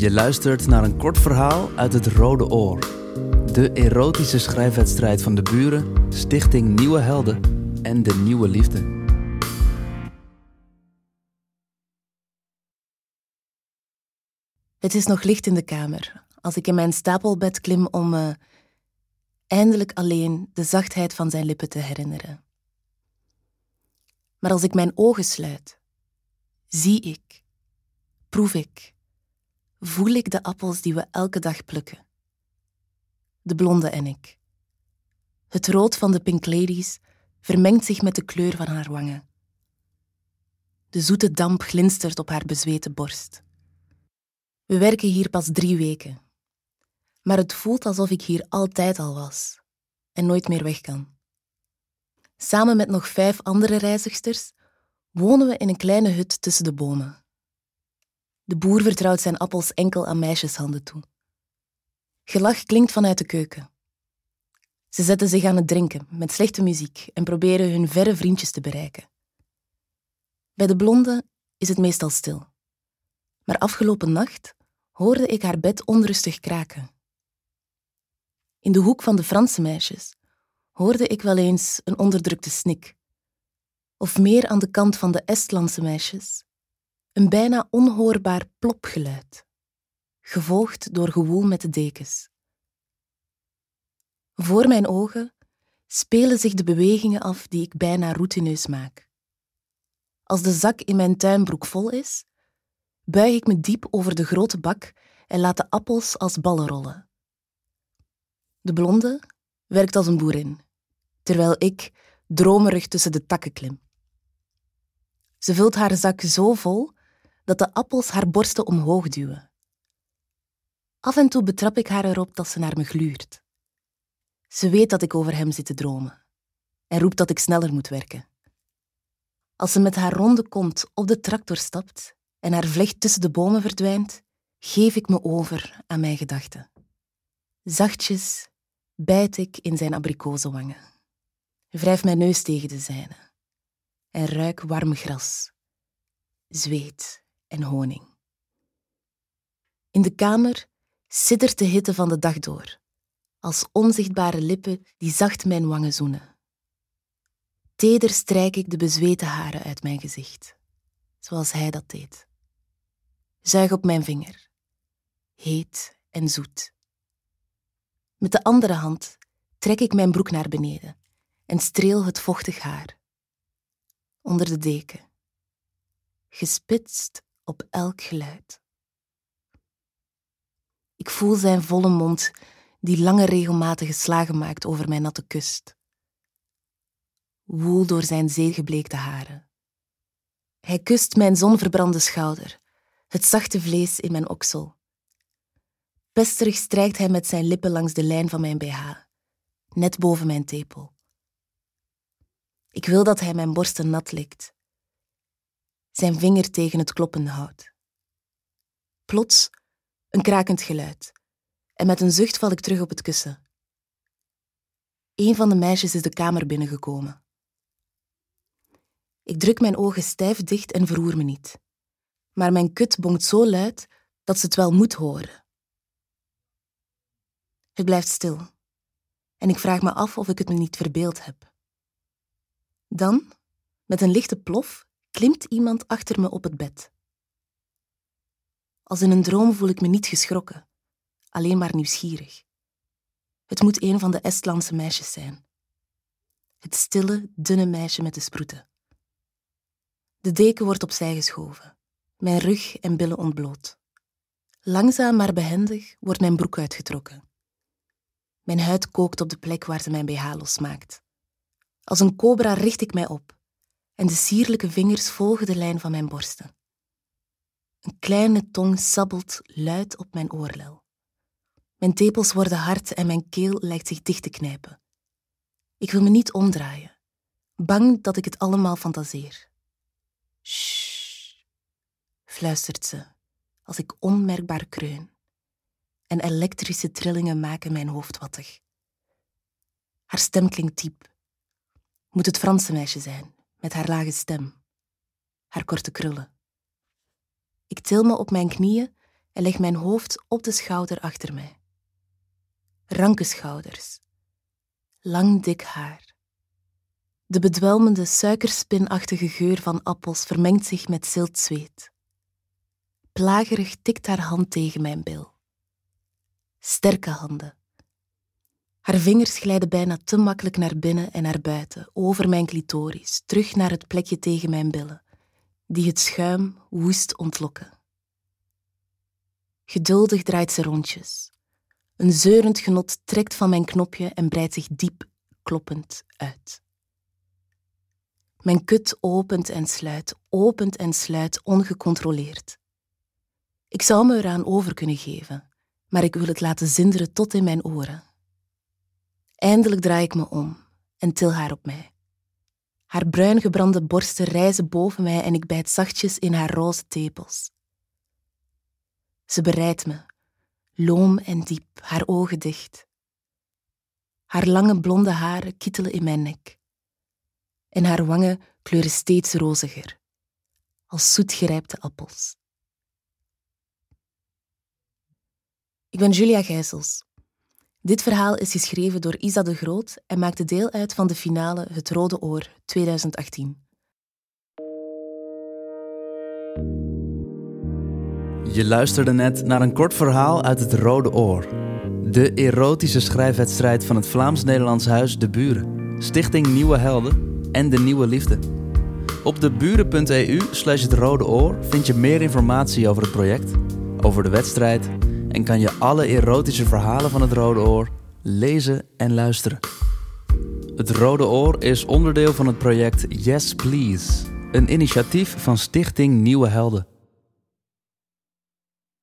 Je luistert naar een kort verhaal uit het Rode Oor. De erotische schrijfwedstrijd van de buren, Stichting Nieuwe Helden en de Nieuwe Liefde. Het is nog licht in de kamer als ik in mijn stapelbed klim om me eindelijk alleen de zachtheid van zijn lippen te herinneren. Maar als ik mijn ogen sluit, zie ik, proef ik, voel ik de appels die we elke dag plukken. De blonde en ik. Het rood van de Pink Ladies vermengt zich met de kleur van haar wangen. De zoete damp glinstert op haar bezweten borst. We werken hier pas drie weken. Maar het voelt alsof ik hier altijd al was en nooit meer weg kan. Samen met nog vijf andere reizigsters wonen we in een kleine hut tussen de bomen. De boer vertrouwt zijn appels enkel aan meisjeshanden toe. Gelach klinkt vanuit de keuken. Ze zetten zich aan het drinken met slechte muziek en proberen hun verre vriendjes te bereiken. Bij de blonde is het meestal stil. Maar afgelopen nacht hoorde ik haar bed onrustig kraken. In de hoek van de Franse meisjes hoorde ik wel eens een onderdrukte snik. Of meer aan de kant van de Estlandse meisjes, een bijna onhoorbaar plopgeluid, gevolgd door gewoel met de dekens. Voor mijn ogen spelen zich de bewegingen af die ik bijna routineus maak. Als de zak in mijn tuinbroek vol is, buig ik me diep over de grote bak en laat de appels als ballen rollen. De blonde werkt als een boerin, terwijl ik dromerig tussen de takken klim. Ze vult haar zak zo vol dat de appels haar borsten omhoog duwen. Af en toe betrap ik haar erop dat ze naar me gluurt. Ze weet dat ik over hem zit te dromen en roept dat ik sneller moet werken. Als ze met haar ronde kont op de tractor stapt en haar vlecht tussen de bomen verdwijnt, geef ik me over aan mijn gedachten. Zachtjes bijt ik in zijn abrikozenwangen, wrijf mijn neus tegen de zijne en ruik warm gras, zweet en honing. In de kamer siddert de hitte van de dag door, als onzichtbare lippen die zacht mijn wangen zoenen. Teder strijk ik de bezweten haren uit mijn gezicht, zoals hij dat deed. Zuig op mijn vinger, heet en zoet. Met de andere hand trek ik mijn broek naar beneden en streel het vochtig haar. Onder de deken, gespitst op elk geluid. Ik voel zijn volle mond die lange regelmatige slagen maakt over mijn natte kust. Woel door zijn zeegebleekte haren. Hij kust mijn zonverbrande schouder, het zachte vlees in mijn oksel. Pesterig strijkt hij met zijn lippen langs de lijn van mijn BH, net boven mijn tepel. Ik wil dat hij mijn borsten nat likt, zijn vinger tegen het kloppen houdt. Plots een krakend geluid en met een zucht val ik terug op het kussen. Een van de meisjes is de kamer binnengekomen. Ik druk mijn ogen stijf dicht en verroer me niet. Maar mijn kut bonkt zo luid dat ze het wel moet horen. Het blijft stil. En ik vraag me af of ik het me niet verbeeld heb. Dan, met een lichte plof, klimt iemand achter me op het bed. Als in een droom voel ik me niet geschrokken, alleen maar nieuwsgierig. Het moet een van de Estlandse meisjes zijn. Het stille, dunne meisje met de sproeten. De deken wordt opzij geschoven, mijn rug en billen ontbloot. Langzaam maar behendig wordt mijn broek uitgetrokken. Mijn huid kookt op de plek waar ze mijn BH losmaakt. Als een cobra richt ik mij op en de sierlijke vingers volgen de lijn van mijn borsten. Een kleine tong sabbelt luid op mijn oorlel. Mijn tepels worden hard en mijn keel lijkt zich dicht te knijpen. Ik wil me niet omdraaien, bang dat ik het allemaal fantaseer. Shh, fluistert ze als ik onmerkbaar kreun en elektrische trillingen maken mijn hoofd wattig. Haar stem klinkt diep. Moet het Franse meisje zijn, met haar lage stem, haar korte krullen. Ik til me op mijn knieën en leg mijn hoofd op de schouder achter mij. Ranke schouders, lang dik haar. De bedwelmende suikerspinachtige geur van appels vermengt zich met zilt zweet. Plagerig tikt haar hand tegen mijn bil. Sterke handen. Haar vingers glijden bijna te makkelijk naar binnen en naar buiten, over mijn clitoris, terug naar het plekje tegen mijn billen, die het schuim woest ontlokken. Geduldig draait ze rondjes. Een zeurend genot trekt van mijn knopje en breidt zich diep, kloppend uit. Mijn kut opent en sluit, opent en sluit, ongecontroleerd. Ik zou me eraan over kunnen geven, maar ik wil het laten zinderen tot in mijn oren. Eindelijk draai ik me om en til haar op mij. Haar bruin gebrande borsten rijzen boven mij en ik bijt zachtjes in haar roze tepels. Ze bereidt me, loom en diep, haar ogen dicht. Haar lange blonde haren kittelen in mijn nek. En haar wangen kleuren steeds roziger, als zoetgerijpte appels. Ik ben Julia Gijsels. Dit verhaal is geschreven door Isa de Groot en maakte deel uit van de finale Het Rode Oor 2018. Je luisterde net naar een kort verhaal uit Het Rode Oor. De erotische schrijfwedstrijd van het Vlaams-Nederlands Huis De Buren, Stichting Nieuwe Helden en De Nieuwe Liefde. Op deburen.eu slash Oor vind je meer informatie over het project, over de wedstrijd en kan je alle erotische verhalen van het Rode Oor lezen en luisteren. Het Rode Oor is onderdeel van het project Yes Please, een initiatief van Stichting Nieuwe Helden.